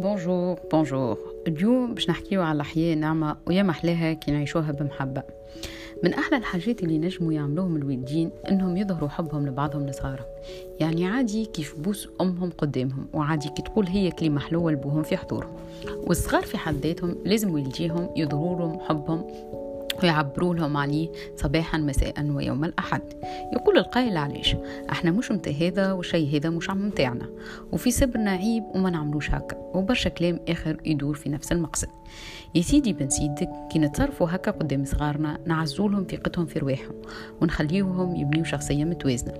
Bonjour bonjour اليوم باش نحكيو على الحياة نعمة ويا محلاها كي نعيشوها بمحبة. من أحلى الحاجات اللي نجموا يعملوهم الوالدين إنهم يظهروا حبهم لبعضهم لصغارهم يعني عادي كي يبوس أمهم قدامهم وعادي كي تقول هي كلمة حلوة لبوهم في حضورهم. والصغار في حد ذاتهم لازم والديهم يظهروا حبهم ويعبروا لهم عليه صباحا مساء ويوم الأحد. يقول القائل علاش إحنا مش متاع هذا والشي هذا مش عم متاعنا وفي صبرنا عيب وما نعملوش هكا. وبرشا كلام آخر يدور في نفس المقصد. يا سيدي بن سيدك كي نتصرفوا هكا قدام صغارنا نعزولهم ثقتهم في رواحهم ونخليوهم يبنيو شخصية متوازنة.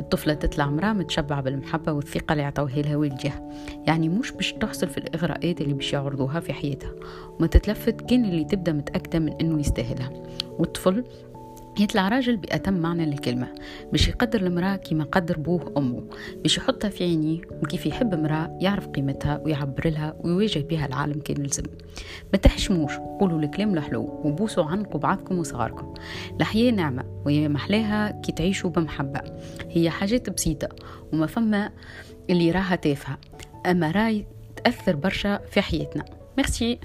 الطفلة تطلع مرأة متشبعة بالمحبة والثقة اللي عطوها لها والديها يعني مش باش تحصل في الإغراءات اللي باش يعرضوها في حياتها. وما تتلفت كان اللي تبدأ متأكدة من إنه يستاهلها. والطفل يطلع راجل بأتم معنى للكلمة باش يقدر المرأة كيما قدر بوه أمه. باش يحطها في عينيه وكيف يحب امرأة يعرف قيمتها ويعبر لها ويواجه بها العالم كان لزم ما تحشموش قولوا الكلام الحلو وبوسوا عنقوا بعضكم وصغاركم. الحياة نعمة وهي محلاها كي تعيشوا بمحبة. هي حاجات بسيطة وما فما اللي راها تافهة. أما رأي تأثر برشا في حياتنا. ميرسي